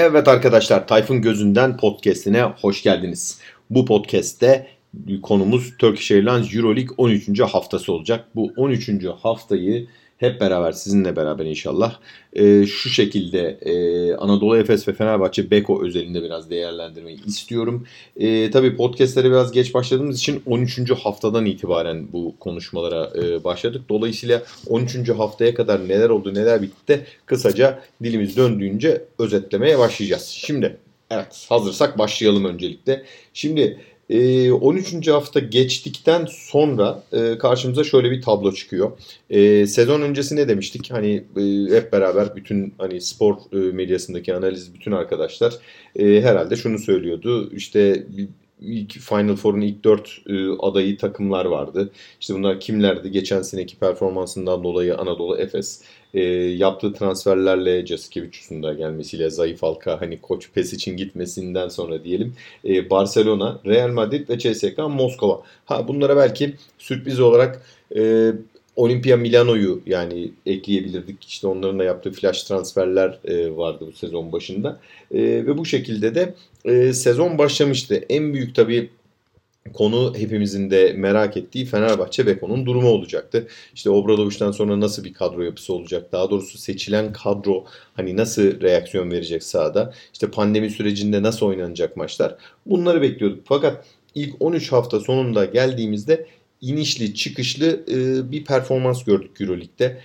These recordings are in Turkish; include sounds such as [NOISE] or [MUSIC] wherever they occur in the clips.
Evet arkadaşlar Tayfun Gözünden podcastine hoş geldiniz. Bu podcast'te konumuz Turkish Airlines Euroleague 13. haftası olacak. Bu 13. haftayı hep beraber sizinle beraber inşallah e, şu şekilde e, Anadolu Efes ve Fenerbahçe Beko özelinde biraz değerlendirmeyi istiyorum. E, tabii podcastlere biraz geç başladığımız için 13. haftadan itibaren bu konuşmalara e, başladık. Dolayısıyla 13. haftaya kadar neler oldu neler bitti de kısaca dilimiz döndüğünce özetlemeye başlayacağız. Şimdi evet hazırsak başlayalım öncelikle. Şimdi 13. Ee, hafta geçtikten sonra e, karşımıza şöyle bir tablo çıkıyor. E, sezon öncesi ne demiştik? Hani e, hep beraber bütün hani spor medyasındaki analiz bütün arkadaşlar herhalde şunu söylüyordu. İşte ilk Final Four'un ilk dört adayı takımlar vardı. İşte bunlar kimlerdi? Geçen seneki performansından dolayı Anadolu Efes, e, yaptığı transferlerle Jasikevicius'un da gelmesiyle zayıf halka hani koç pes için gitmesinden sonra diyelim e, Barcelona, Real Madrid ve CSK Moskova. Ha bunlara belki sürpriz olarak e, Olimpia Milano'yu yani ekleyebilirdik. İşte onların da yaptığı flash transferler e, vardı bu sezon başında. E, ve bu şekilde de e, sezon başlamıştı. En büyük tabii konu hepimizin de merak ettiği Fenerbahçe Beko'nun durumu olacaktı. İşte Obradoviç'ten sonra nasıl bir kadro yapısı olacak? Daha doğrusu seçilen kadro hani nasıl reaksiyon verecek sahada? İşte pandemi sürecinde nasıl oynanacak maçlar? Bunları bekliyorduk. Fakat ilk 13 hafta sonunda geldiğimizde inişli çıkışlı bir performans gördük Euroleague'de.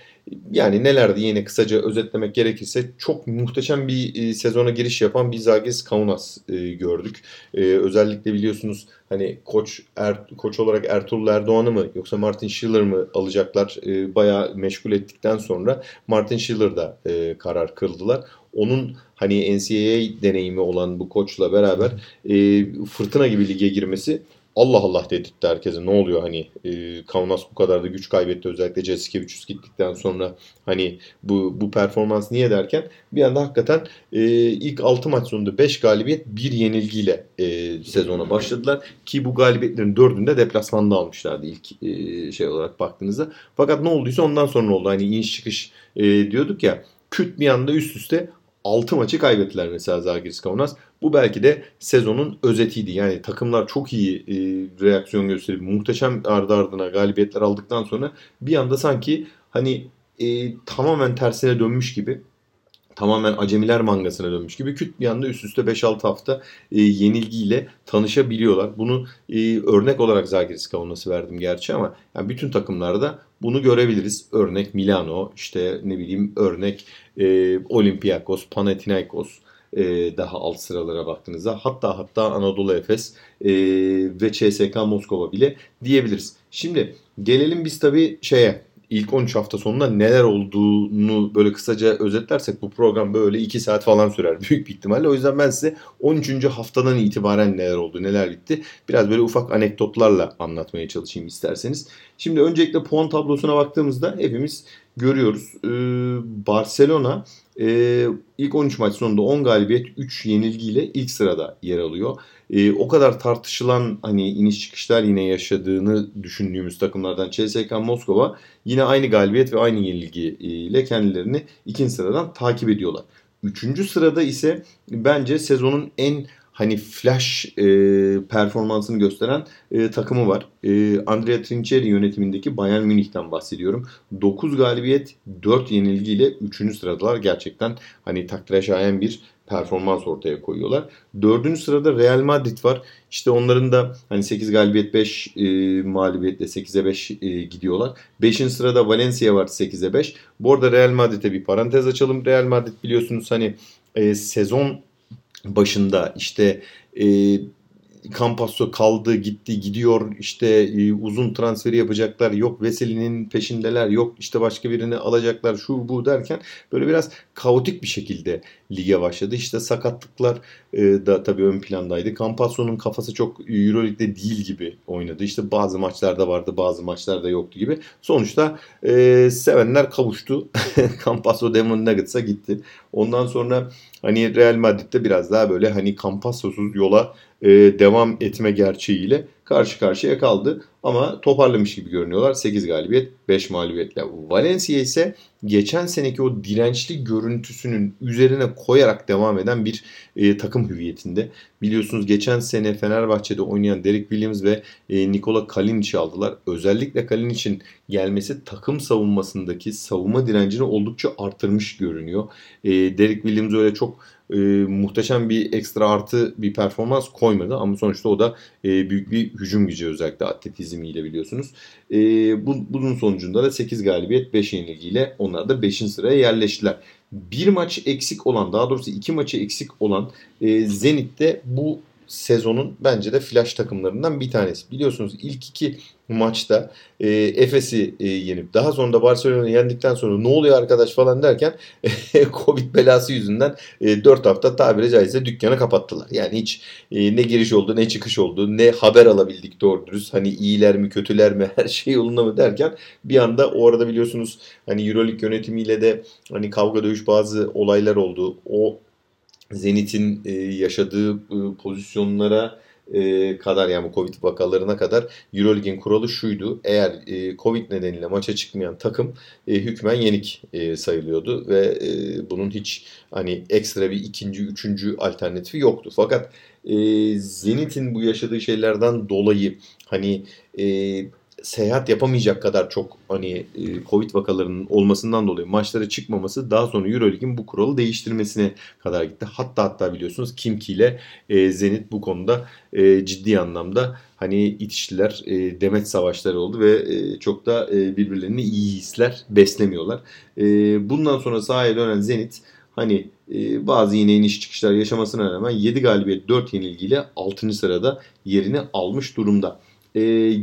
Yani nelerdi yine kısaca özetlemek gerekirse çok muhteşem bir e, sezona giriş yapan bir Zagis Kaunas e, gördük. E, özellikle biliyorsunuz hani koç er, koç olarak Ertuğrul Erdoğan'ı mı yoksa Martin Schiller mı alacaklar e, bayağı meşgul ettikten sonra Martin Schiller'da e, karar kıldılar. Onun hani NCAA deneyimi olan bu koçla beraber e, fırtına gibi lige girmesi Allah Allah dedirtti herkese. Ne oluyor hani e, Kaunas bu kadar da güç kaybetti özellikle Jessica gittikten sonra hani bu bu performans niye derken bir anda hakikaten e, ilk 6 maç sonunda 5 galibiyet 1 yenilgiyle e, sezona başladılar ki bu galibiyetlerin 4'ünü de deplasmanda almışlardı ilk e, şey olarak baktığınızda. Fakat ne olduysa ondan sonra oldu. Hani iniş çıkış e, diyorduk ya küt bir anda üst üste 6 maçı kaybettiler mesela Zalgiris Kaunas. Bu belki de sezonun özetiydi. Yani takımlar çok iyi e, reaksiyon gösterip muhteşem ardı ardına galibiyetler aldıktan sonra bir anda sanki hani e, tamamen tersine dönmüş gibi tamamen acemiler mangasına dönmüş gibi küt bir anda üst üste 5-6 hafta e, yenilgiyle tanışabiliyorlar. Bunu e, örnek olarak Zagiris kavunması verdim gerçi ama yani bütün takımlarda bunu görebiliriz. Örnek Milano, işte ne bileyim örnek e, Olympiakos, Panathinaikos e, daha alt sıralara baktığınızda hatta hatta Anadolu Efes e, ve CSK Moskova bile diyebiliriz. Şimdi gelelim biz tabii şeye ilk 13 hafta sonunda neler olduğunu böyle kısaca özetlersek bu program böyle 2 saat falan sürer [LAUGHS] büyük bir ihtimalle. O yüzden ben size 13. haftadan itibaren neler oldu, neler bitti biraz böyle ufak anekdotlarla anlatmaya çalışayım isterseniz. Şimdi öncelikle puan tablosuna baktığımızda hepimiz görüyoruz. Ee, Barcelona e, ilk 13 maç sonunda 10 galibiyet 3 yenilgiyle ilk sırada yer alıyor. E, o kadar tartışılan hani iniş çıkışlar yine yaşadığını düşündüğümüz takımlardan CSK Moskova yine aynı galibiyet ve aynı yenilgi ile kendilerini ikinci sıradan takip ediyorlar. Üçüncü sırada ise bence sezonun en hani flash e, performansını gösteren e, takımı var. E, Andrea Trinchieri yönetimindeki Bayern Münih'ten bahsediyorum. 9 galibiyet 4 yenilgiyle 3. sıradalar. Gerçekten hani takdire şayan bir performans ortaya koyuyorlar. Dördüncü sırada Real Madrid var. İşte onların da hani 8 galibiyet 5 e, mağlubiyetle 8'e 5 e, gidiyorlar. 5. sırada Valencia var 8'e 5. Bu arada Real Madrid'e bir parantez açalım. Real Madrid biliyorsunuz hani e, sezon başında işte e, Campasso kaldı gitti gidiyor işte e, uzun transferi yapacaklar yok Veseli'nin peşindeler yok işte başka birini alacaklar şu bu derken böyle biraz kaotik bir şekilde lige başladı. İşte sakatlıklar e, da tabii ön plandaydı. Campasso'nun kafası çok Euroleague'de değil gibi oynadı. İşte bazı maçlarda vardı bazı maçlarda yoktu gibi. Sonuçta e, sevenler kavuştu. [LAUGHS] Campasso Demon Nuggets'a gitti. Ondan sonra hani Real Madrid'de biraz daha böyle hani Campassos'uz yola e, devam etme gerçeğiyle karşı karşıya kaldı. Ama toparlamış gibi görünüyorlar. 8 galibiyet 5 mağlubiyetle. Valencia ise geçen seneki o dirençli görüntüsünün üzerine koyarak devam eden bir e, takım hüviyetinde. Biliyorsunuz geçen sene Fenerbahçe'de oynayan Derek Williams ve e, Nikola Kalinic'i aldılar. Özellikle Kalinic'in gelmesi takım savunmasındaki savunma direncini oldukça artırmış görünüyor. E, Derek Williams öyle çok e, muhteşem bir ekstra artı bir performans koymadı ama sonuçta o da e, büyük bir hücum gücü özellikle atletizmiyle biliyorsunuz. E, bu, bunun sonucunda da 8 galibiyet 5 yenilgiyle onlar da 5. sıraya yerleştiler. Bir maç eksik olan daha doğrusu iki maçı eksik olan e, Zenit'te bu sezonun bence de flash takımlarından bir tanesi. Biliyorsunuz ilk iki maçta e, Efes'i e, yenip daha sonra da Barcelona'yı yendikten sonra ne oluyor arkadaş falan derken [LAUGHS] Covid belası yüzünden e, 4 hafta tabiri caizse dükkanı kapattılar. Yani hiç e, ne giriş oldu ne çıkış oldu ne haber alabildik doğru dürüst. Hani iyiler mi kötüler mi [LAUGHS] her şey yolunda mı derken bir anda o arada biliyorsunuz hani Euroleague yönetimiyle de hani kavga dövüş bazı olaylar oldu. O Zenit'in e, yaşadığı e, pozisyonlara e, kadar yani bu Covid vakalarına kadar Euroleague'in kuralı şuydu. Eğer Covid nedeniyle maça çıkmayan takım hükmen yenik sayılıyordu ve bunun hiç hani ekstra bir ikinci, üçüncü alternatifi yoktu. Fakat Zenit'in bu yaşadığı şeylerden dolayı hani seyahat yapamayacak kadar çok hani e, Covid vakalarının olmasından dolayı maçlara çıkmaması daha sonra EuroLeague'in bu kuralı değiştirmesine kadar gitti. Hatta hatta biliyorsunuz Kimki ile e, Zenit bu konuda e, ciddi anlamda hani itiştiler, demet savaşları oldu ve çok da birbirlerini iyi hisler beslemiyorlar. Bundan sonra sahaya dönen Zenit hani bazı yine iniş çıkışlar yaşamasına rağmen 7 galibiyet 4 yenilgiyle 6. sırada yerini almış durumda e,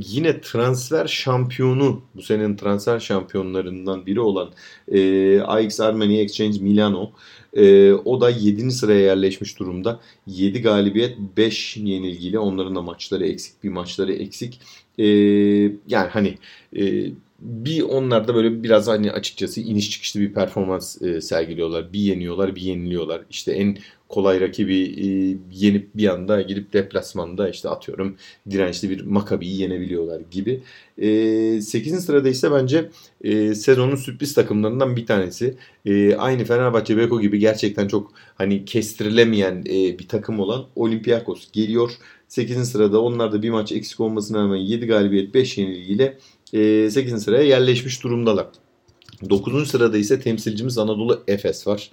yine transfer şampiyonu bu senenin transfer şampiyonlarından biri olan e, AX Armenia Exchange Milano e, o da 7. sıraya yerleşmiş durumda. 7 galibiyet 5 yenilgiyle onların da maçları eksik bir maçları eksik. E, yani hani e, bir onlar da böyle biraz hani açıkçası iniş çıkışlı bir performans e, sergiliyorlar. Bir yeniyorlar, bir yeniliyorlar. İşte en kolay rakibi e, yenip bir anda gidip deplasmanda işte atıyorum dirençli bir Makabi'yi yenebiliyorlar gibi. E, 8. sırada ise bence e, sezonun sürpriz takımlarından bir tanesi. E, aynı Fenerbahçe Beko gibi gerçekten çok hani kestirilemeyen e, bir takım olan Olympiakos geliyor. 8. sırada onlar da bir maç eksik olmasına rağmen 7 galibiyet 5 yenilgiyle 8. Ee, sıraya yerleşmiş durumdalar. 9. sırada ise temsilcimiz Anadolu Efes var.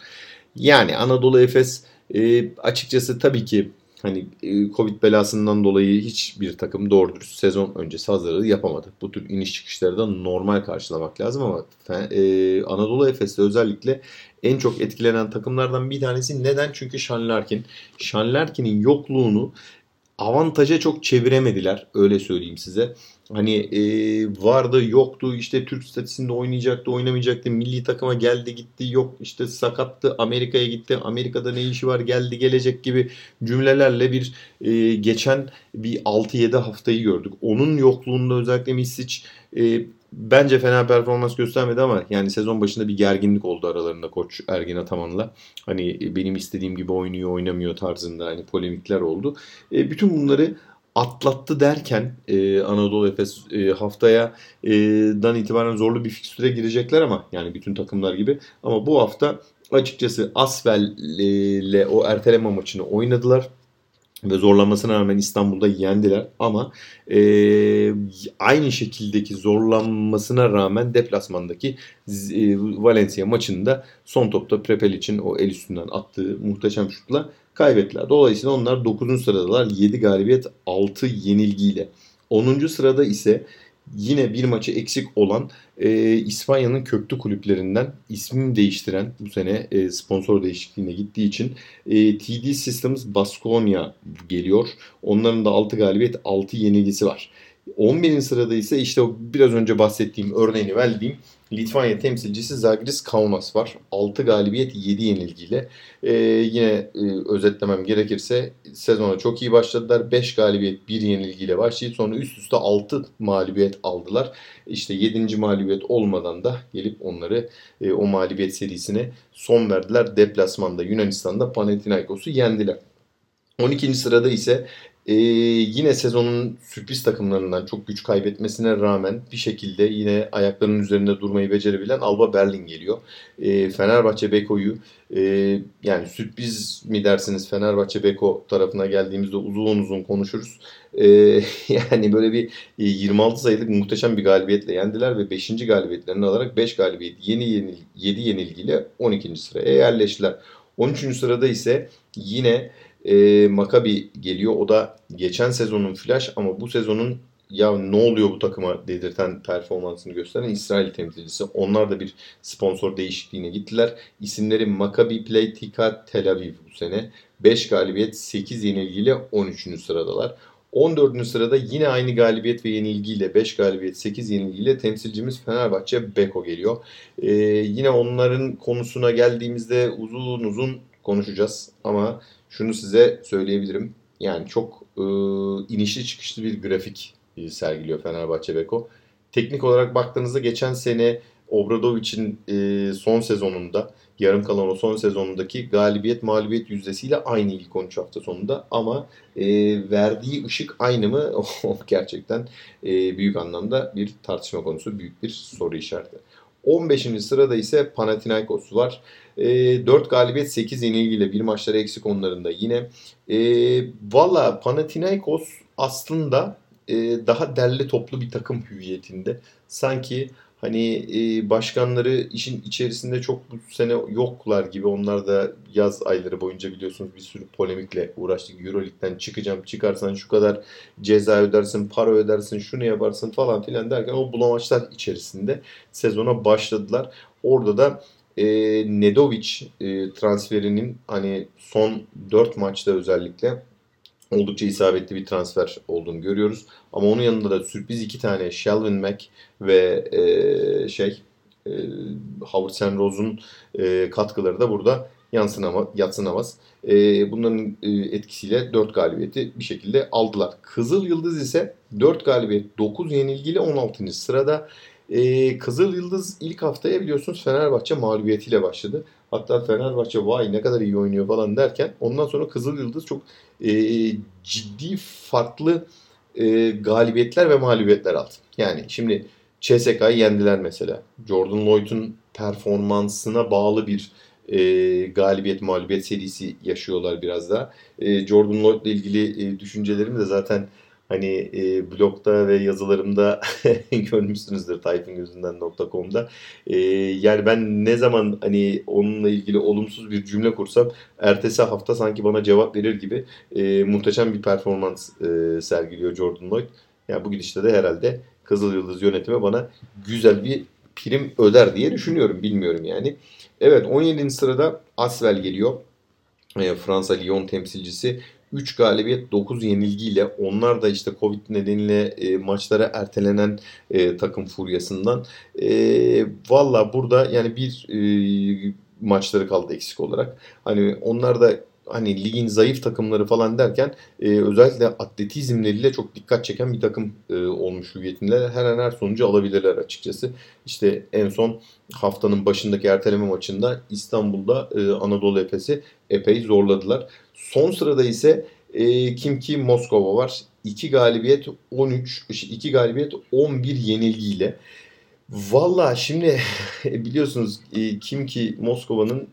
Yani Anadolu Efes e, açıkçası tabii ki hani e, Covid belasından dolayı hiçbir takım doğru dürüst sezon öncesi hazırlığı yapamadı. Bu tür iniş çıkışları da normal karşılamak lazım ama e, Anadolu Efes'te özellikle en çok etkilenen takımlardan bir tanesi. Neden? Çünkü. Sean Larkin'in yokluğunu avantaja çok çeviremediler öyle söyleyeyim size. Hani e, vardı yoktu işte Türk statüsünde oynayacaktı oynamayacaktı milli takıma geldi gitti yok işte sakattı Amerika'ya gitti Amerika'da ne işi var geldi gelecek gibi cümlelerle bir e, geçen bir 6-7 haftayı gördük. Onun yokluğunda özellikle Misic e, bence fena performans göstermedi ama yani sezon başında bir gerginlik oldu aralarında koç Ergin Ataman'la. Hani benim istediğim gibi oynuyor oynamıyor tarzında hani polemikler oldu. E, bütün bunları atlattı derken e, Anadolu Efes e, haftaya e, dan itibaren zorlu bir fikstüre girecekler ama yani bütün takımlar gibi ama bu hafta açıkçası Asvel ile o erteleme maçını oynadılar ve zorlanmasına rağmen İstanbul'da yendiler ama e, aynı şekildeki zorlanmasına rağmen deplasmandaki e, Valencia maçında son topta Prepel için o el üstünden attığı muhteşem şutla kaybettiler. Dolayısıyla onlar 9. sıradalar 7 galibiyet 6 yenilgiyle. 10. sırada ise yine bir maçı eksik olan e, İspanya'nın köklü kulüplerinden ismini değiştiren bu sene e, sponsor değişikliğine gittiği için e, TD Systems Baskonia geliyor. Onların da 6 galibiyet 6 yenilgisi var. 11. sırada ise işte o biraz önce bahsettiğim örneğini verdiğim Litvanya temsilcisi Zagris Kaunas var. 6 galibiyet 7 yenilgiyle. Ee, yine e, özetlemem gerekirse sezona çok iyi başladılar. 5 galibiyet 1 yenilgiyle başlayıp sonra üst üste 6 mağlubiyet aldılar. İşte 7. mağlubiyet olmadan da gelip onları e, o mağlubiyet serisine son verdiler. Deplasmanda Yunanistan'da Panathinaikos'u yendiler. 12. sırada ise Ee, yine sezonun sürpriz takımlarından çok güç kaybetmesine rağmen bir şekilde yine ayaklarının üzerinde durmayı becerebilen Alba Berlin geliyor. Ee, Fenerbahçe Beko'yu e, yani sürpriz mi dersiniz Fenerbahçe Beko tarafına geldiğimizde uzun uzun konuşuruz. Ee, [LAUGHS] yani böyle bir 26 e, sayılık muhteşem bir galibiyetle yendiler ve 5. galibiyetlerini alarak 5 galibiyet yeni yenil, 7 yenilgiyle 12. sıraya yerleştiler. 13. sırada ise yine e, Maccabi geliyor. O da geçen sezonun flash ama bu sezonun ya ne oluyor bu takıma dedirten performansını gösteren İsrail temsilcisi. Onlar da bir sponsor değişikliğine gittiler. İsimleri Maccabi Pleitika Tel Aviv bu sene. 5 galibiyet 8 yenilgiyle 13. sıradalar. 14. sırada yine aynı galibiyet ve yenilgiyle 5 galibiyet 8 yenilgiyle temsilcimiz Fenerbahçe Beko geliyor. Ee, yine onların konusuna geldiğimizde uzun uzun konuşacağız ama şunu size söyleyebilirim. Yani çok e, inişli çıkışlı bir grafik e, sergiliyor Fenerbahçe Beko. Teknik olarak baktığınızda geçen sene Obradovic'in e, son sezonunda yarım kalan o son sezonundaki galibiyet mağlubiyet yüzdesiyle aynı ilk 13 hafta sonunda ama e, verdiği ışık aynı mı? [LAUGHS] O gerçekten e, büyük anlamda bir tartışma konusu, büyük bir soru işareti. 15. sırada ise Panathinaikos var. E, 4 galibiyet 8 yenilgiyle bir maçları eksik onlarında yine. E, Valla Panathinaikos aslında e, daha derli toplu bir takım hüviyetinde. Sanki hani e, başkanları işin içerisinde çok bu sene yoklar gibi. Onlar da yaz ayları boyunca biliyorsunuz bir sürü polemikle uğraştık. Euroleague'den çıkacağım. Çıkarsan şu kadar ceza ödersin, para ödersin, şunu yaparsın falan filan derken o bulamaçlar içerisinde sezona başladılar. Orada da e, Nedovic e, transferinin hani son 4 maçta özellikle oldukça isabetli bir transfer olduğunu görüyoruz. Ama onun yanında da sürpriz iki tane Shelvin Mack ve e, şey e, Howard Senrose'un e, katkıları da burada yansınama, yatsınamaz. E, bunların e, etkisiyle 4 galibiyeti bir şekilde aldılar. Kızıl Yıldız ise 4 galibiyet 9 yenilgiyle 16. sırada. E, Kızıl Yıldız ilk haftaya biliyorsunuz Fenerbahçe mağlubiyetiyle başladı. Hatta Fenerbahçe vay ne kadar iyi oynuyor falan derken ondan sonra Kızıl Yıldız çok e, ciddi farklı e, galibiyetler ve mağlubiyetler aldı. Yani şimdi CSK'yı yendiler mesela. Jordan Lloyd'un performansına bağlı bir e, galibiyet mağlubiyet serisi yaşıyorlar biraz daha. E, Jordan Lloyd ile ilgili e, düşüncelerimi de zaten hani e, blogda ve yazılarımda [LAUGHS] görmüşsünüzdür tayfungözünden.com'da. E, yani ben ne zaman hani onunla ilgili olumsuz bir cümle kursam ertesi hafta sanki bana cevap verir gibi e, muhteşem bir performans e, sergiliyor Jordan Lloyd. Yani bu gidişte de herhalde Kızıl Yıldız yönetimi bana güzel bir prim öder diye düşünüyorum. Bilmiyorum yani. Evet 17. sırada Asvel geliyor. E, Fransa Lyon temsilcisi. 3 galibiyet 9 yenilgiyle onlar da işte Covid nedeniyle e, maçlara ertelenen e, takım furyasından e, valla burada yani bir e, maçları kaldı eksik olarak. Hani onlar da hani ligin zayıf takımları falan derken e, özellikle atletizmleriyle çok dikkat çeken bir takım e, olmuş hüviyetinde. Her an her sonucu alabilirler açıkçası. İşte en son haftanın başındaki erteleme maçında İstanbul'da e, Anadolu Efes'i epey zorladılar. Son sırada ise e, kim ki Moskova var. 2 galibiyet 13, 2 galibiyet 11 yenilgiyle. Valla şimdi [LAUGHS] biliyorsunuz e, kim ki Moskova'nın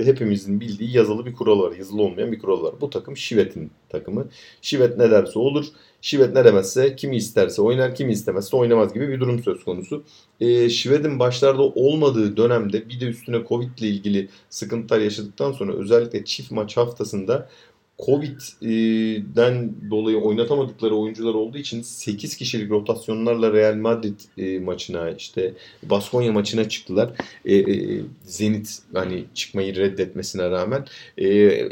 e, hepimizin bildiği yazılı bir kural var. Yazılı olmayan bir kural var. Bu takım Şivet'in takımı. Şivet ne derse olur. Şivet ne demezse kimi isterse oynar kimi istemezse oynamaz gibi bir durum söz konusu. E, Şivet'in başlarda olmadığı dönemde bir de üstüne Covid ile ilgili sıkıntılar yaşadıktan sonra özellikle çift maç haftasında Covid'den dolayı oynatamadıkları oyuncular olduğu için 8 kişilik rotasyonlarla Real Madrid e, maçına işte Baskonya maçına çıktılar. E, e, Zenit hani çıkmayı reddetmesine rağmen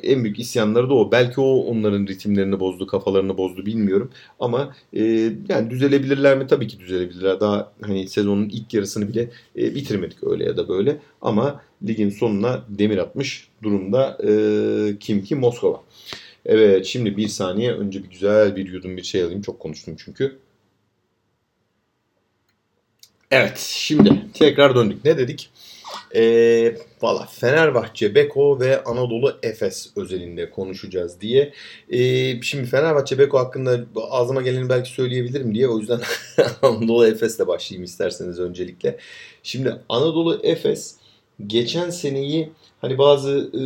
en büyük isyanları da o. Belki o onların ritimlerini bozdu, kafalarını bozdu bilmiyorum. Ama yani düzelebilirler mi? Tabii ki düzelebilirler. Daha hani sezonun ilk yarısını bile bitirmedik öyle ya da böyle. Ama ligin sonuna demir atmış durumda kim ki Moskova. Evet şimdi bir saniye önce bir güzel bir yudum bir şey alayım. Çok konuştum çünkü. Evet şimdi tekrar döndük. Ne dedik? E, Valla Fenerbahçe, Beko ve Anadolu Efes özelinde konuşacağız diye. E, şimdi Fenerbahçe, Beko hakkında ağzıma geleni belki söyleyebilirim diye. O yüzden [LAUGHS] Anadolu Efes'le başlayayım isterseniz öncelikle. Şimdi Anadolu Efes geçen seneyi hani bazı e,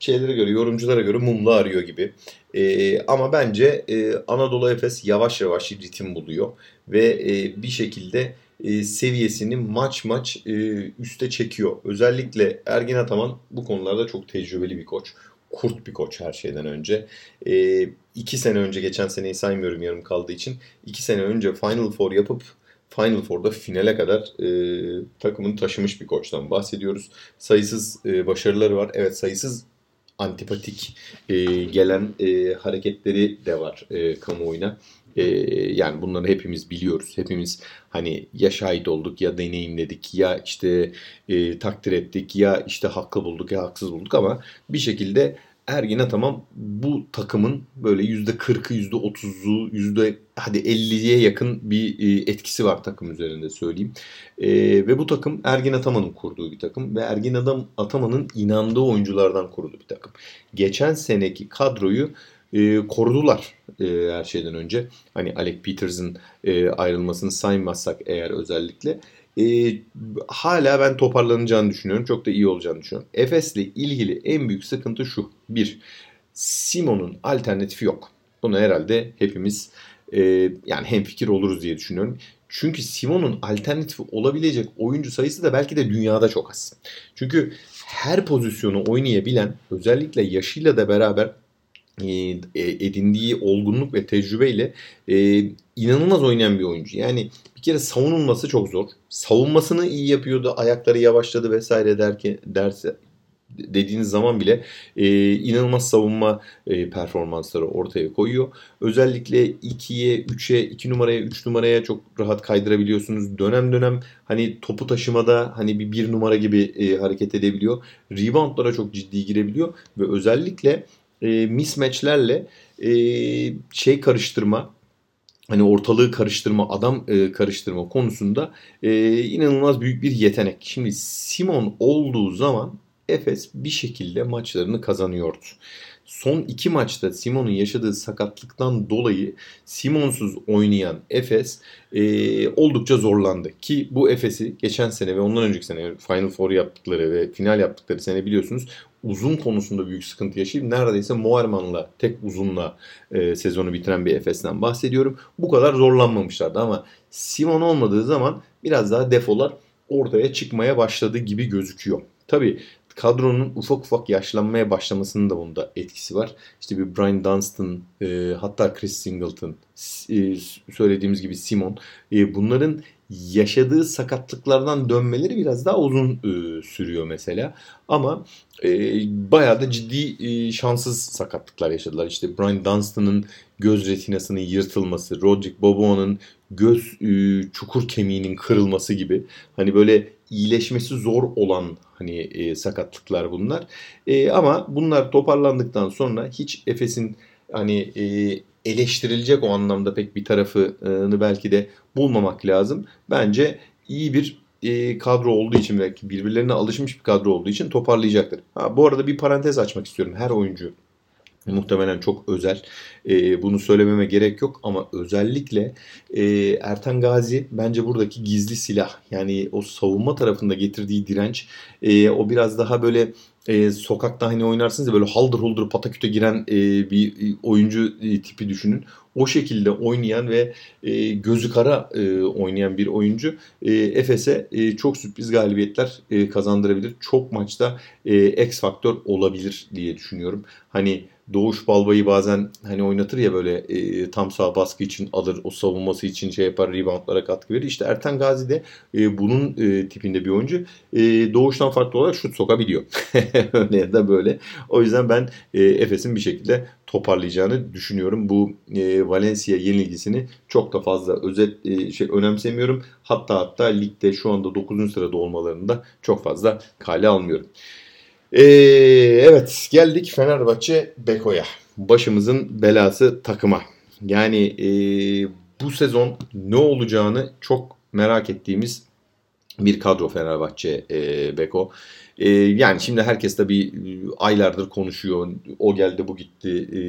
şeylere göre, yorumculara göre mumlu arıyor gibi. E, ama bence e, Anadolu Efes yavaş yavaş ritim buluyor ve e, bir şekilde e, seviyesini maç maç e, üste çekiyor. Özellikle Ergin Ataman bu konularda çok tecrübeli bir koç. Kurt bir koç her şeyden önce. E, iki sene önce, geçen seneyi saymıyorum yarım kaldığı için. iki sene önce Final Four yapıp Final Four'da finale kadar e, takımını taşımış bir koçtan bahsediyoruz. Sayısız e, başarıları var. Evet sayısız antipatik e, gelen e, hareketleri de var e, kamuoyuna. E, yani bunları hepimiz biliyoruz. Hepimiz hani ya şahit olduk ya deneyimledik ya işte e, takdir ettik ya işte haklı bulduk ya haksız bulduk ama bir şekilde Ergin Ataman bu takımın böyle yüzde kırkı, yüzde otuzu, yüzde hadi 50'ye yakın bir e, etkisi var takım üzerinde söyleyeyim. E, ve bu takım Ergin Ataman'ın kurduğu bir takım ve Ergin Adam Ataman'ın inandığı oyunculardan kurduğu bir takım. Geçen seneki kadroyu e, korudular e, her şeyden önce. Hani Alec Peters'ın e, ayrılmasını saymazsak eğer özellikle e, hala ben toparlanacağını düşünüyorum. Çok da iyi olacağını düşünüyorum. Efes'le ilgili en büyük sıkıntı şu. Bir, Simon'un alternatifi yok. Bunu herhalde hepimiz e, yani hemfikir oluruz diye düşünüyorum. Çünkü Simon'un alternatifi olabilecek oyuncu sayısı da belki de dünyada çok az. Çünkü her pozisyonu oynayabilen özellikle yaşıyla da beraber edindiği olgunluk ve tecrübeyle e, inanılmaz oynayan bir oyuncu. Yani bir kere savunulması çok zor. Savunmasını iyi yapıyordu, ayakları yavaşladı vesaire derken derse dediğiniz zaman bile e, inanılmaz savunma e, performansları ortaya koyuyor. Özellikle 2'ye, 3'e, 2 numaraya, 3 numaraya çok rahat kaydırabiliyorsunuz. Dönem dönem hani topu taşımada hani bir 1 numara gibi e, hareket edebiliyor. Reboundlara çok ciddi girebiliyor ve özellikle e, mismatchlerle e, şey karıştırma hani ortalığı karıştırma, adam e, karıştırma konusunda e, inanılmaz büyük bir yetenek. Şimdi Simon olduğu zaman Efes bir şekilde maçlarını kazanıyordu. Son iki maçta Simon'un yaşadığı sakatlıktan dolayı Simonsuz oynayan Efes e, oldukça zorlandı. Ki bu Efes'i geçen sene ve ondan önceki sene Final Four yaptıkları ve final yaptıkları sene biliyorsunuz uzun konusunda büyük sıkıntı yaşayıp neredeyse Moerman'la tek uzunla e, sezonu bitiren bir Efes'ten bahsediyorum. Bu kadar zorlanmamışlardı ama Simon olmadığı zaman biraz daha defolar ortaya çıkmaya başladı gibi gözüküyor. Tabi kadronun ufak ufak yaşlanmaya başlamasının da bunda etkisi var. İşte bir Brian Dunstan, e, hatta Chris Singleton, e, söylediğimiz gibi Simon. E, bunların yaşadığı sakatlıklardan dönmeleri biraz daha uzun e, sürüyor mesela. Ama e, bayağı da ciddi e, şanssız sakatlıklar yaşadılar. İşte Brian Dunstan'ın göz retinasının yırtılması, Roderick Bobo'nun göz e, çukur kemiğinin kırılması gibi. Hani böyle iyileşmesi zor olan hani e, sakatlıklar bunlar. E, ama bunlar toparlandıktan sonra hiç Efes'in hani e, eleştirilecek o anlamda pek bir tarafını belki de bulmamak lazım. Bence iyi bir e, kadro olduğu için ve birbirlerine alışmış bir kadro olduğu için toparlayacaktır. Ha, bu arada bir parantez açmak istiyorum. Her oyuncu muhtemelen çok özel. E, bunu söylememe gerek yok ama özellikle e, Ertan Gazi bence buradaki gizli silah. Yani o savunma tarafında getirdiği direnç e, o biraz daha böyle e, sokakta hani oynarsınız ya böyle haldır huldur pataküte giren e, bir oyuncu e, tipi düşünün. O şekilde oynayan ve e, gözü kara e, oynayan bir oyuncu e, Efes'e e, çok sürpriz galibiyetler e, kazandırabilir. Çok maçta e, X faktör olabilir diye düşünüyorum. Hani Doğuş Balbay'ı bazen hani oynatır ya böyle e, tam sağ baskı için alır, o savunması için şey yapar, reboundlara katkı verir. İşte Erten Gazi de e, bunun e, tipinde bir oyuncu. E, Doğuş'tan farklı olarak şut sokabiliyor. [LAUGHS] Öyle ya da böyle. O yüzden ben e, Efes'in bir şekilde toparlayacağını düşünüyorum. Bu e, Valencia yenilgisini çok da fazla özet e, şey önemsemiyorum. Hatta hatta ligde şu anda 9. sırada olmalarını da çok fazla kale almıyorum. Ee, evet geldik Fenerbahçe Beko'ya. Başımızın belası takıma. Yani e, bu sezon ne olacağını çok merak ettiğimiz bir kadro Fenerbahçe e, Beko. E, yani şimdi herkes tabii aylardır konuşuyor. O geldi bu gitti. E,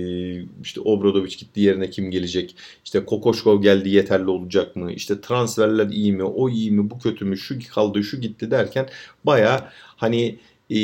işte Obradoviç gitti yerine kim gelecek? İşte Kokoşkov geldi yeterli olacak mı? İşte transferler iyi mi? O iyi mi? Bu kötü mü? Şu kaldı şu gitti derken baya hani e,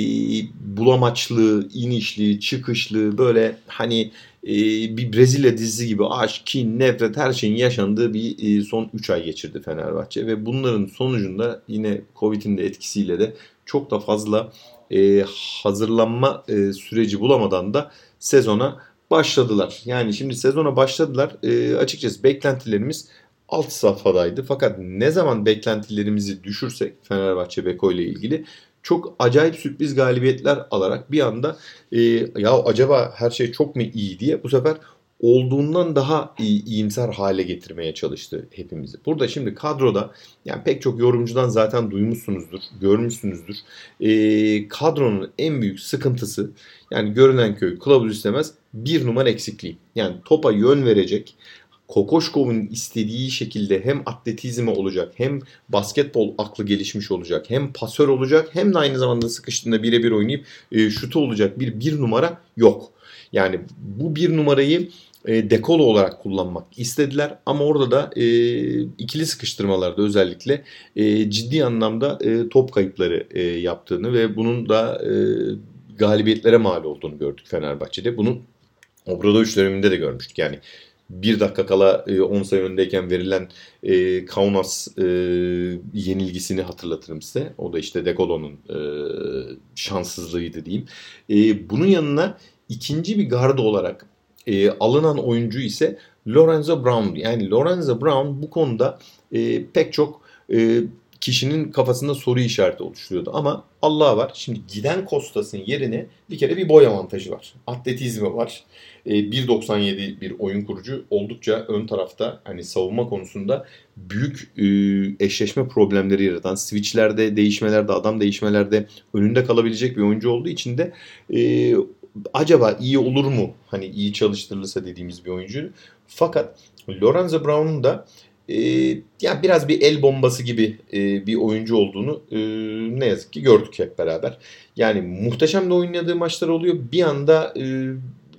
bulamaçlı, inişli, çıkışlı böyle hani e, bir Brezilya dizisi gibi aşk, kin, nefret her şeyin yaşandığı bir e, son 3 ay geçirdi Fenerbahçe ve bunların sonucunda yine Covid'in de etkisiyle de çok da fazla e, hazırlanma e, süreci bulamadan da sezona başladılar. Yani şimdi sezona başladılar. E, açıkçası beklentilerimiz alt safhadaydı. Fakat ne zaman beklentilerimizi düşürsek Fenerbahçe Beko ile ilgili çok acayip sürpriz galibiyetler alarak bir anda e, ya acaba her şey çok mu iyi diye bu sefer olduğundan daha iyi, iyimser hale getirmeye çalıştı hepimizi. Burada şimdi kadroda yani pek çok yorumcudan zaten duymuşsunuzdur, görmüşsünüzdür. E, kadronun en büyük sıkıntısı yani görünen köy kılavuz istemez bir numara eksikliği. Yani topa yön verecek, Kokoşkov'un istediği şekilde hem atletizme olacak hem basketbol aklı gelişmiş olacak hem pasör olacak hem de aynı zamanda sıkıştığında birebir oynayıp e, şutu olacak bir bir numara yok. Yani bu bir numarayı e, dekolo olarak kullanmak istediler ama orada da e, ikili sıkıştırmalarda özellikle e, ciddi anlamda e, top kayıpları e, yaptığını ve bunun da e, galibiyetlere mal olduğunu gördük Fenerbahçe'de. Bunun Obradoviç döneminde de görmüştük. Yani bir dakika kala 10 e, sayı öndeyken verilen e, Kaunas e, yenilgisini hatırlatırım size. O da işte Dekolo'nun e, şanssızlığıydı diyeyim. E, bunun yanına ikinci bir garda olarak e, alınan oyuncu ise Lorenzo Brown. Yani Lorenzo Brown bu konuda e, pek çok e, kişinin kafasında soru işareti oluşturuyordu. Ama Allah var. Şimdi giden Kostas'ın yerine bir kere bir boy avantajı var. Atletizmi var. 1.97 ee, bir oyun kurucu oldukça ön tarafta hani savunma konusunda büyük e, eşleşme problemleri yaratan switchlerde, değişmelerde, adam değişmelerde önünde kalabilecek bir oyuncu olduğu için de e, acaba iyi olur mu? Hani iyi çalıştırılırsa dediğimiz bir oyuncu. Fakat Lorenzo Brown'un da e, yani biraz bir el bombası gibi e, bir oyuncu olduğunu e, ne yazık ki gördük hep beraber. Yani muhteşem de oynadığı maçlar oluyor. Bir anda e,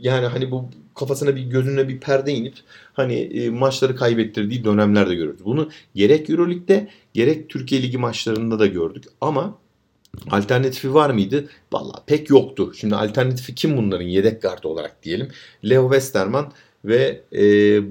yani hani bu kafasına bir gözüne bir perde inip hani e, maçları kaybettirdiği dönemlerde görüyoruz. Bunu gerek Euroleague'de gerek Türkiye Ligi maçlarında da gördük ama Alternatifi var mıydı? Valla pek yoktu. Şimdi alternatifi kim bunların yedek gardı olarak diyelim. Leo Westerman ve e,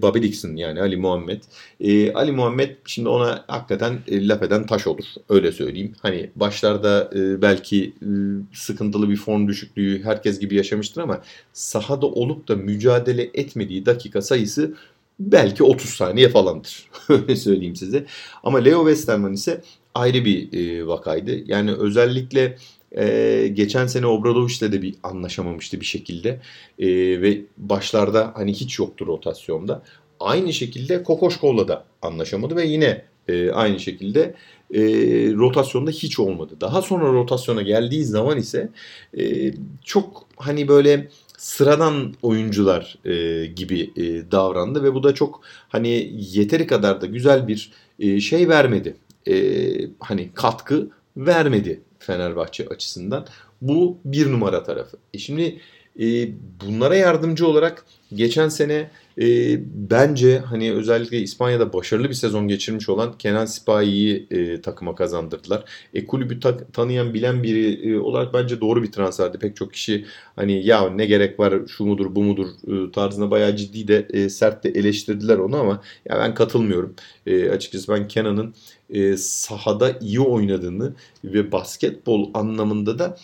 Bobby Dixon yani Ali Muhammed. E, Ali Muhammed şimdi ona hakikaten e, laf eden taş olur öyle söyleyeyim. Hani başlarda e, belki e, sıkıntılı bir form düşüklüğü herkes gibi yaşamıştır ama sahada olup da mücadele etmediği dakika sayısı belki 30 saniye falandır. [LAUGHS] öyle söyleyeyim size. Ama Leo Westerman ise ayrı bir e, vakaydı. Yani özellikle ee, geçen sene Obradoviç'le de bir anlaşamamıştı bir şekilde. Ee, ve başlarda hani hiç yoktu rotasyonda. Aynı şekilde Kokoşkov'la da anlaşamadı ve yine e, aynı şekilde e, rotasyonda hiç olmadı. Daha sonra rotasyona geldiği zaman ise e, çok hani böyle sıradan oyuncular e, gibi e, davrandı ve bu da çok hani yeteri kadar da güzel bir e, şey vermedi. E, hani katkı vermedi Fenerbahçe açısından. Bu bir numara tarafı. E şimdi e, bunlara yardımcı olarak geçen sene e, bence hani özellikle İspanya'da başarılı bir sezon geçirmiş olan Kenan Sipahi'yi e, takıma kazandırdılar. E, kulübü ta- tanıyan bilen biri e, olarak bence doğru bir transferdi. Pek çok kişi hani ya ne gerek var şu mudur bu mudur e, tarzına bayağı ciddi de e, sert de eleştirdiler onu ama ya ben katılmıyorum. E, açıkçası ben Kenan'ın e, sahada iyi oynadığını ve basketbol anlamında da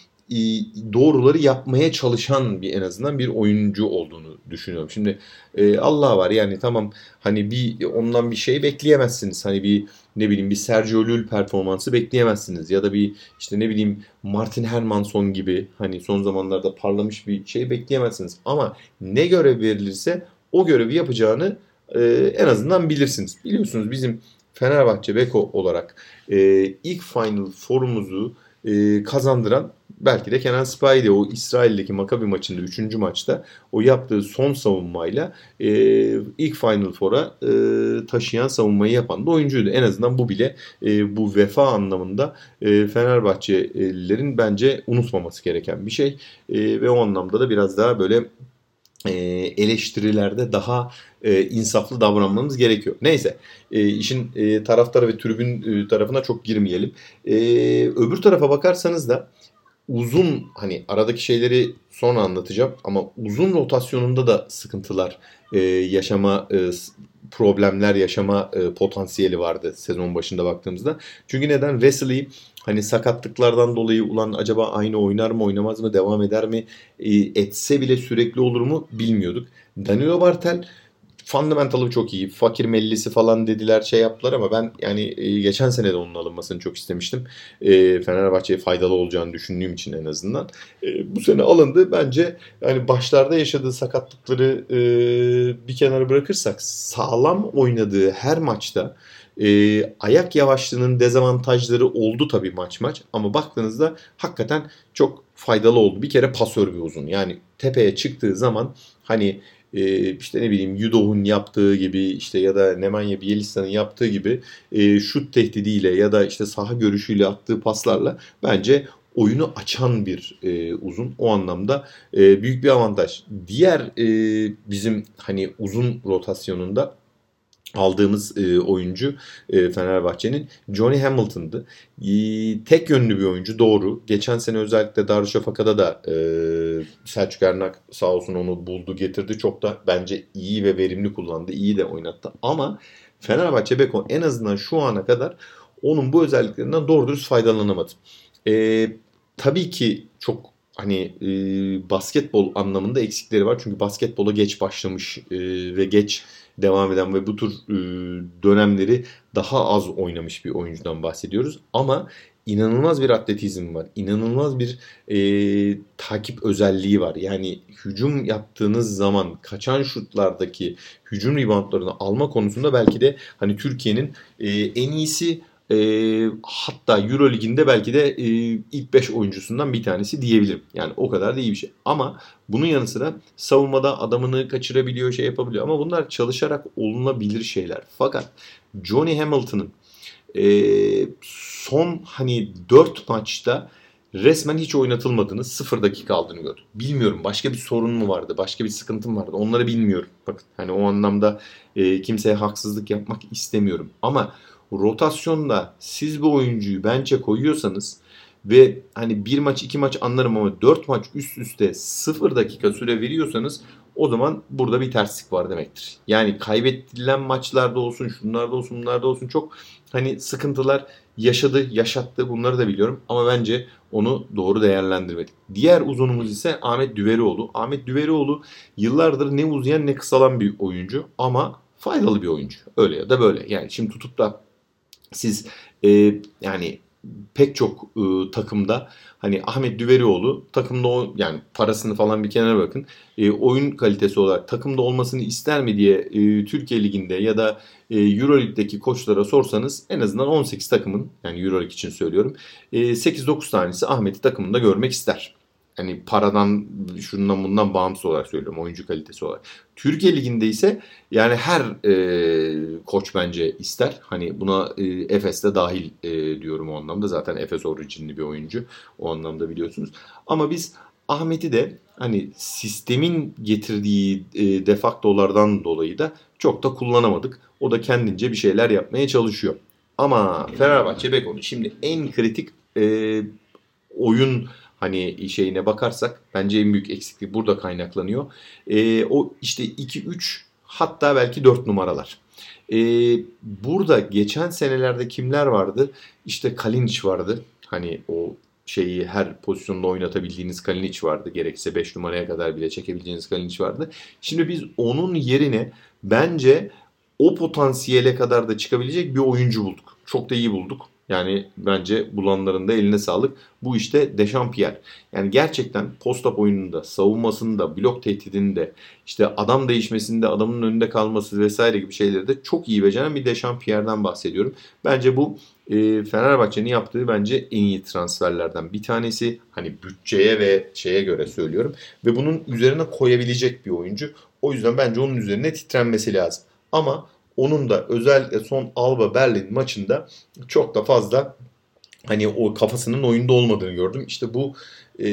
doğruları yapmaya çalışan bir en azından bir oyuncu olduğunu düşünüyorum. Şimdi e, Allah var yani tamam hani bir ondan bir şey bekleyemezsiniz. Hani bir ne bileyim bir Sergio Llull performansı bekleyemezsiniz ya da bir işte ne bileyim Martin Hermanson gibi hani son zamanlarda parlamış bir şey bekleyemezsiniz. Ama ne görev verilirse o görevi yapacağını e, en azından bilirsiniz. Biliyorsunuz bizim Fenerbahçe Beko olarak e, ilk Final Four'umuzu e, kazandıran belki de Kenan Spahiydi o İsrail'deki Makabi maçında 3. maçta o yaptığı son savunmayla e, ilk Final Four'a e, taşıyan savunmayı yapan da oyuncuydu. En azından bu bile e, bu vefa anlamında e, Fenerbahçelilerin bence unutmaması gereken bir şey. E, ve o anlamda da biraz daha böyle e, eleştirilerde daha e, insaflı davranmamız gerekiyor. Neyse e, işin e, taraftarı ve tribün e, tarafına çok girmeyelim. E, öbür tarafa bakarsanız da uzun hani aradaki şeyleri sonra anlatacağım ama uzun rotasyonunda da sıkıntılar e, yaşama e, problemler yaşama e, potansiyeli vardı sezon başında baktığımızda. Çünkü neden? Wesley hani sakatlıklardan dolayı ulan acaba aynı oynar mı oynamaz mı devam eder mi e, etse bile sürekli olur mu bilmiyorduk. Danilo Bartel fundamentalı çok iyi. Fakir mellisi falan dediler şey yaptılar ama ben yani e, geçen sene de onun alınmasını çok istemiştim. E, Fenerbahçe'ye faydalı olacağını düşündüğüm için en azından. E, bu sene alındı. Bence yani başlarda yaşadığı sakatlıkları e, bir kenara bırakırsak sağlam oynadığı her maçta e, ayak yavaşlığının dezavantajları oldu tabii maç maç ama baktığınızda hakikaten çok faydalı oldu. Bir kere pasör bir uzun. Yani tepeye çıktığı zaman hani e, işte ne bileyim Yudoh'un yaptığı gibi işte ya da Nemanja Bielitsa'nın yaptığı gibi e, şut tehdidiyle ya da işte saha görüşüyle attığı paslarla bence oyunu açan bir e, uzun. O anlamda e, büyük bir avantaj. Diğer e, bizim hani uzun rotasyonunda aldığımız e, oyuncu e, Fenerbahçe'nin Johnny Hamilton'dı. E, tek yönlü bir oyuncu doğru. Geçen sene özellikle Darüşşafaka'da da e, Selçuk Ernak sağ olsun onu buldu getirdi. Çok da bence iyi ve verimli kullandı. İyi de oynattı. Ama Fenerbahçe Beko en azından şu ana kadar onun bu özelliklerinden doğru dürüst faydalanamadı. E, tabii ki çok hani e, basketbol anlamında eksikleri var. Çünkü basketbola geç başlamış e, ve geç devam eden ve bu tür e, dönemleri daha az oynamış bir oyuncudan bahsediyoruz. Ama inanılmaz bir atletizm var. İnanılmaz bir e, takip özelliği var. Yani hücum yaptığınız zaman kaçan şutlardaki hücum reboundlarını alma konusunda belki de hani Türkiye'nin e, en iyisi e, hatta Euro Ligi'nde belki de e, ilk 5 oyuncusundan bir tanesi diyebilirim. Yani o kadar da iyi bir şey. Ama bunun yanı sıra savunmada adamını kaçırabiliyor, şey yapabiliyor. Ama bunlar çalışarak olunabilir şeyler. Fakat Johnny Hamilton'ın e, son hani 4 maçta resmen hiç oynatılmadığını, 0 dakika aldığını gördüm. Bilmiyorum başka bir sorun mu vardı, başka bir sıkıntım vardı. Onları bilmiyorum. Bakın hani o anlamda e, kimseye haksızlık yapmak istemiyorum. Ama rotasyonda siz bu oyuncuyu bence koyuyorsanız ve hani bir maç iki maç anlarım ama dört maç üst üste sıfır dakika süre veriyorsanız o zaman burada bir terslik var demektir. Yani kaybettilen maçlarda olsun, şunlarda olsun, bunlarda olsun çok hani sıkıntılar yaşadı, yaşattı bunları da biliyorum ama bence onu doğru değerlendirmedik. Diğer uzunumuz ise Ahmet Düverioğlu. Ahmet Düverioğlu yıllardır ne uzayan ne kısalan bir oyuncu ama faydalı bir oyuncu. Öyle ya da böyle. Yani şimdi tutup da siz e, yani pek çok e, takımda hani Ahmet Düverioğlu takımda o, yani parasını falan bir kenara bakın e, oyun kalitesi olarak takımda olmasını ister mi diye e, Türkiye Ligi'nde ya da e, Euroleague'deki koçlara sorsanız en azından 18 takımın yani Euroleague için söylüyorum e, 8-9 tanesi Ahmet'i takımında görmek ister hani paradan şundan bundan bağımsız olarak söylüyorum oyuncu kalitesi olarak. Türkiye Ligi'nde ise yani her e, koç bence ister. Hani buna e, Efes de dahil e, diyorum o anlamda. Zaten Efes orijinli bir oyuncu. O anlamda biliyorsunuz. Ama biz Ahmet'i de hani sistemin getirdiği e, defaktolardan dolayı da çok da kullanamadık. O da kendince bir şeyler yapmaya çalışıyor. Ama Fenerbahçe Beko'nun şimdi en kritik e, oyun hani şeyine bakarsak bence en büyük eksiklik burada kaynaklanıyor. E, o işte 2-3 hatta belki 4 numaralar. E, burada geçen senelerde kimler vardı? İşte Kalinic vardı. Hani o şeyi her pozisyonda oynatabildiğiniz Kalinic vardı. Gerekse 5 numaraya kadar bile çekebileceğiniz Kalinic vardı. Şimdi biz onun yerine bence o potansiyele kadar da çıkabilecek bir oyuncu bulduk. Çok da iyi bulduk. Yani bence bulanların da eline sağlık. Bu işte Dechampierre. Yani gerçekten post-up oyununda, savunmasında, blok tehdidinde, işte adam değişmesinde, adamın önünde kalması vesaire gibi şeyleri de çok iyi beceren bir Dechampierre'den bahsediyorum. Bence bu e, Fenerbahçe'nin yaptığı bence en iyi transferlerden bir tanesi. Hani bütçeye ve şeye göre söylüyorum. Ve bunun üzerine koyabilecek bir oyuncu. O yüzden bence onun üzerine titrenmesi lazım. Ama onun da özellikle son Alba Berlin maçında çok da fazla hani o kafasının oyunda olmadığını gördüm. İşte bu e,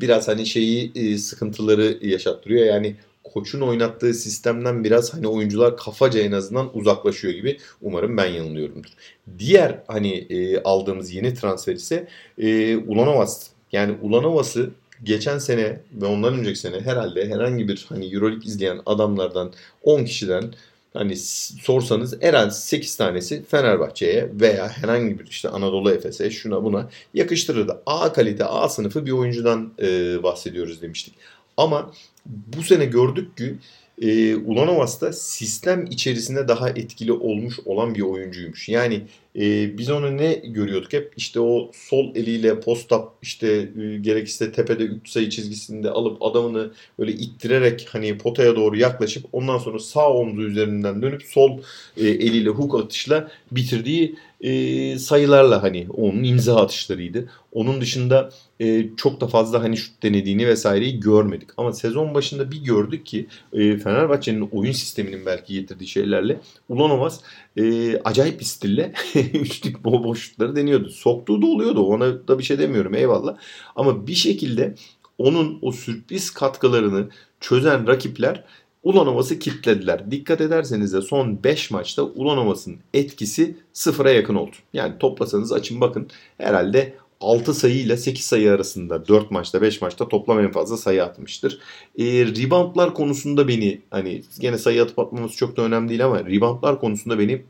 biraz hani şeyi e, sıkıntıları yaşattırıyor. Yani koçun oynattığı sistemden biraz hani oyuncular kafaca en azından uzaklaşıyor gibi. Umarım ben yanılıyorumdur. Diğer hani e, aldığımız yeni transfer ise e, Ulanovas. Yani Ulanovas'ı geçen sene ve ondan önceki sene herhalde herhangi bir hani Euroleague izleyen adamlardan 10 kişiden hani sorsanız herhalde 8 tanesi Fenerbahçe'ye veya herhangi bir işte Anadolu Efes'e şuna buna yakıştırırdı. A kalite A sınıfı bir oyuncudan e, bahsediyoruz demiştik. Ama bu sene gördük ki e, Ulanovas da sistem içerisinde daha etkili olmuş olan bir oyuncuymuş. Yani e, biz onu ne görüyorduk hep? İşte o sol eliyle post-up işte e, gerekirse tepede 3 sayı çizgisinde alıp adamını böyle ittirerek hani potaya doğru yaklaşıp ondan sonra sağ omzu üzerinden dönüp sol e, eliyle hook atışla bitirdiği e, sayılarla hani onun imza atışlarıydı. Onun dışında e, çok da fazla hani şut denediğini vesaireyi görmedik. Ama sezon başında bir gördük ki e, Fenerbahçe'nin oyun sisteminin belki getirdiği şeylerle Ulanovas e, acayip bir stille [LAUGHS] üçlük boş şutları deniyordu. Soktuğu da oluyordu. Ona da bir şey demiyorum eyvallah. Ama bir şekilde onun o sürpriz katkılarını çözen rakipler Ulanovas'ı kitlediler. Dikkat ederseniz de son 5 maçta Ulanovas'ın etkisi sıfıra yakın oldu. Yani toplasanız açın bakın herhalde 6 sayı ile 8 sayı arasında 4 maçta 5 maçta toplam en fazla sayı atmıştır. E, reboundlar konusunda beni hani gene sayı atıp atmamız çok da önemli değil ama reboundlar konusunda beni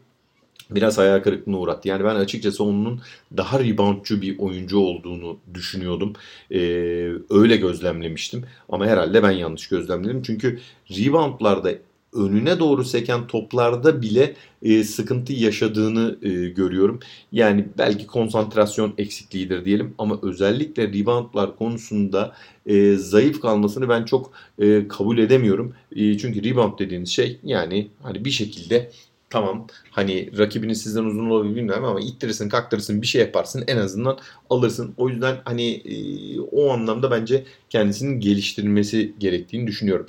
biraz hayal kırıklığına uğrattı. Yani ben açıkçası onun daha reboundçu bir oyuncu olduğunu düşünüyordum. Ee, öyle gözlemlemiştim. Ama herhalde ben yanlış gözlemledim. Çünkü reboundlarda önüne doğru seken toplarda bile e, sıkıntı yaşadığını e, görüyorum. Yani belki konsantrasyon eksikliğidir diyelim ama özellikle reboundlar konusunda e, zayıf kalmasını ben çok e, kabul edemiyorum. E, çünkü rebound dediğiniz şey yani hani bir şekilde tamam hani rakibinin sizden uzun olabilir bilmiyorum ama ittirirsin kaktırırsın bir şey yaparsın en azından alırsın. O yüzden hani e, o anlamda bence kendisinin geliştirilmesi gerektiğini düşünüyorum.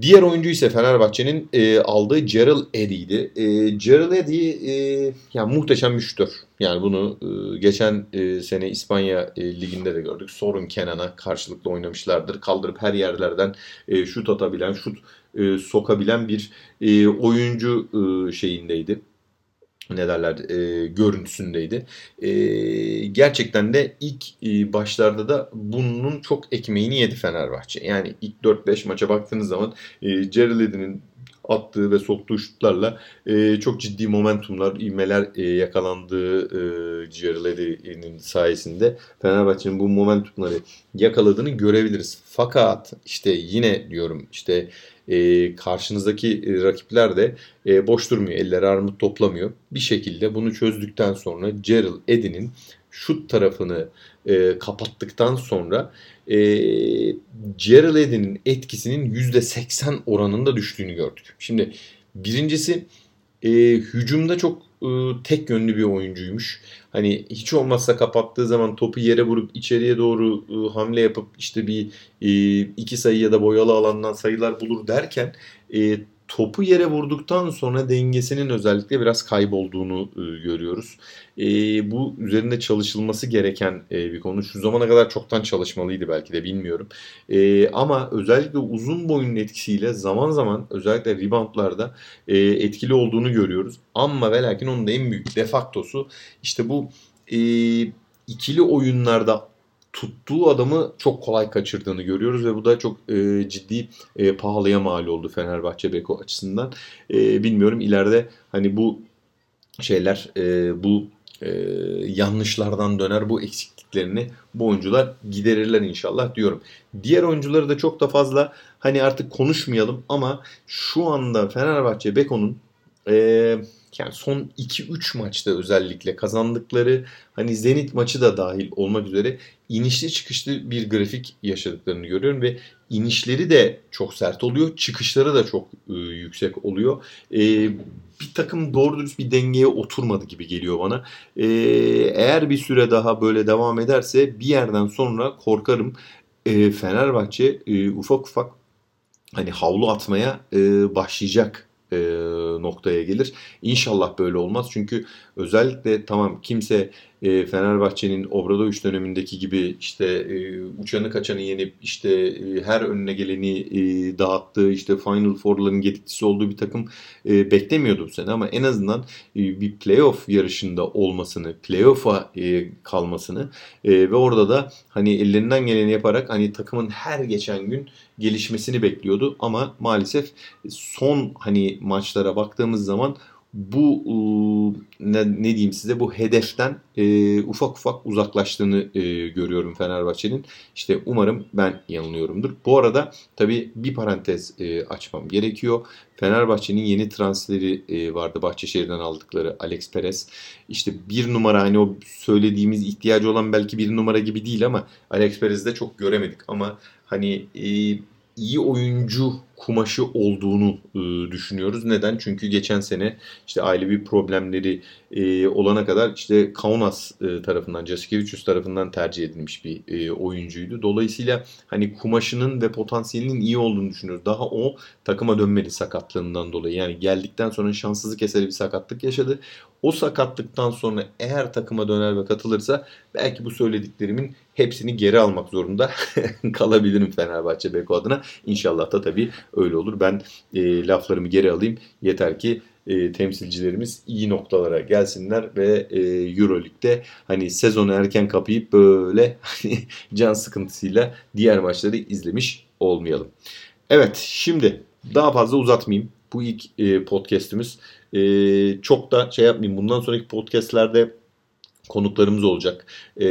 Diğer oyuncu ise Fenerbahçe'nin e, aldığı Gerald Eddy'ydi. E, Gerald Eddy e, yani muhteşem bir şütör. Yani bunu e, geçen e, sene İspanya e, liginde de gördük. Sorun Kenan'a karşılıklı oynamışlardır. Kaldırıp her yerlerden e, şut atabilen, şut e, sokabilen bir e, oyuncu e, şeyindeydi ne derler e, görüntüsündeydi. E, gerçekten de ilk e, başlarda da bunun çok ekmeğini yedi Fenerbahçe. Yani ilk 4-5 maça baktığınız zaman e, Gerald'in attığı ve soktuğu şutlarla e, çok ciddi momentumlar, ivmeler e, yakalandığı e, Gerald'in sayesinde Fenerbahçe'nin bu momentumları yakaladığını görebiliriz. Fakat işte yine diyorum işte e, karşınızdaki e, rakipler de e, boş durmuyor. Elleri armut toplamıyor. Bir şekilde bunu çözdükten sonra Gerald Eddy'nin şut tarafını e, kapattıktan sonra e, Gerald Eddy'nin etkisinin %80 oranında düştüğünü gördük. Şimdi birincisi e, hücumda çok e, tek yönlü bir oyuncuymuş. Hani hiç olmazsa kapattığı zaman topu yere vurup içeriye doğru e, hamle yapıp işte bir e, iki sayı ya da boyalı alandan sayılar bulur derken e, topu yere vurduktan sonra dengesinin özellikle biraz kaybolduğunu e, görüyoruz. E, bu üzerinde çalışılması gereken e, bir konu. Şu zamana kadar çoktan çalışmalıydı belki de bilmiyorum. Ama özellikle uzun boyunun etkisiyle zaman zaman özellikle reboundlarda etkili olduğunu görüyoruz. Ama ve lakin onun da en büyük defaktosu işte bu ikili oyunlarda tuttuğu adamı çok kolay kaçırdığını görüyoruz ve bu da çok e, ciddi e, pahalıya mal oldu Fenerbahçe Beko açısından. E, bilmiyorum ileride hani bu şeyler e, bu e, yanlışlardan döner bu eksikliklerini bu oyuncular giderirler inşallah diyorum. Diğer oyuncuları da çok da fazla hani artık konuşmayalım ama şu anda Fenerbahçe Beko'nun e, yani son 2-3 maçta özellikle kazandıkları hani Zenit maçı da dahil olmak üzere inişli çıkışlı bir grafik yaşadıklarını görüyorum ve inişleri de çok sert oluyor. Çıkışları da çok e, yüksek oluyor. E, bir takım doğru dürüst bir dengeye oturmadı gibi geliyor bana. E, eğer bir süre daha böyle devam ederse bir yerden sonra korkarım e, Fenerbahçe e, ufak ufak hani havlu atmaya e, başlayacak e, noktaya gelir. İnşallah böyle olmaz. Çünkü özellikle tamam kimse e, Fenerbahçe'nin Obradoviç dönemindeki gibi işte e, uçanı kaçanı yenip işte e, her önüne geleni e, dağıttığı işte Final Four'ların getirisi olduğu bir takım e, beklemiyordu bu sene. Ama en azından e, bir playoff yarışında olmasını, playoff'a e, kalmasını e, ve orada da hani ellerinden geleni yaparak hani takımın her geçen gün gelişmesini bekliyordu. Ama maalesef son hani maçlara baktığımız zaman bu ne, ne diyeyim size bu hedeften e, ufak ufak uzaklaştığını e, görüyorum Fenerbahçe'nin. İşte umarım ben yanılıyorumdur. Bu arada tabii bir parantez e, açmam gerekiyor. Fenerbahçe'nin yeni transferi e, vardı Bahçeşehir'den aldıkları Alex Perez. İşte bir numara hani o söylediğimiz ihtiyacı olan belki bir numara gibi değil ama Alex Perez'de çok göremedik ama hani e, iyi oyuncu kumaşı olduğunu e, düşünüyoruz. Neden? Çünkü geçen sene işte ailevi problemleri e, olana kadar işte Kaunas e, tarafından, Jasikevicius tarafından tercih edilmiş bir e, oyuncuydu. Dolayısıyla hani kumaşının ve potansiyelinin iyi olduğunu düşünüyoruz. Daha o takıma dönmedi sakatlığından dolayı. Yani geldikten sonra şanssızlık eseri bir sakatlık yaşadı. O sakatlıktan sonra eğer takıma döner ve katılırsa belki bu söylediklerimin hepsini geri almak zorunda [LAUGHS] kalabilirim Fenerbahçe Beko adına. İnşallah da tabii öyle olur. Ben e, laflarımı geri alayım. Yeter ki e, temsilcilerimiz iyi noktalara gelsinler ve e, Euroleague'de hani sezonu erken kapayıp böyle [LAUGHS] hani can sıkıntısıyla diğer maçları izlemiş olmayalım. Evet şimdi daha fazla uzatmayayım. Bu ilk e, podcast'imiz. E, çok da şey yapmayayım. Bundan sonraki podcast'lerde konuklarımız olacak. Ee,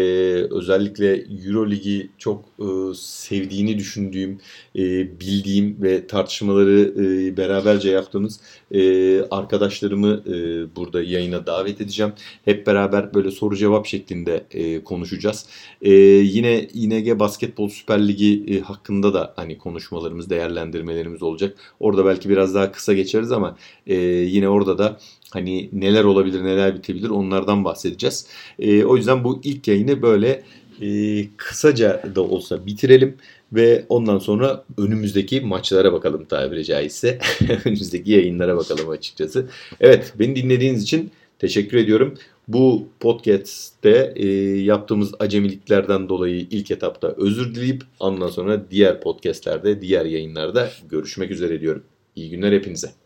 özellikle Euro Ligi çok e, sevdiğini düşündüğüm, e, bildiğim ve tartışmaları e, beraberce yaptığımız e, arkadaşlarımı e, burada yayına davet edeceğim. Hep beraber böyle soru cevap şeklinde e, konuşacağız. E, yine İNG Basketbol Süper Ligi e, hakkında da hani konuşmalarımız, değerlendirmelerimiz olacak. Orada belki biraz daha kısa geçeriz ama e, yine orada da Hani neler olabilir, neler bitebilir onlardan bahsedeceğiz. E, o yüzden bu ilk yayını böyle e, kısaca da olsa bitirelim ve ondan sonra önümüzdeki maçlara bakalım tabiri caizse. [LAUGHS] önümüzdeki yayınlara bakalım açıkçası. Evet, beni dinlediğiniz için teşekkür ediyorum. Bu podcast'te e, yaptığımız acemiliklerden dolayı ilk etapta özür dileyip ondan sonra diğer podcast'lerde, diğer yayınlarda görüşmek üzere diyorum. İyi günler hepinize.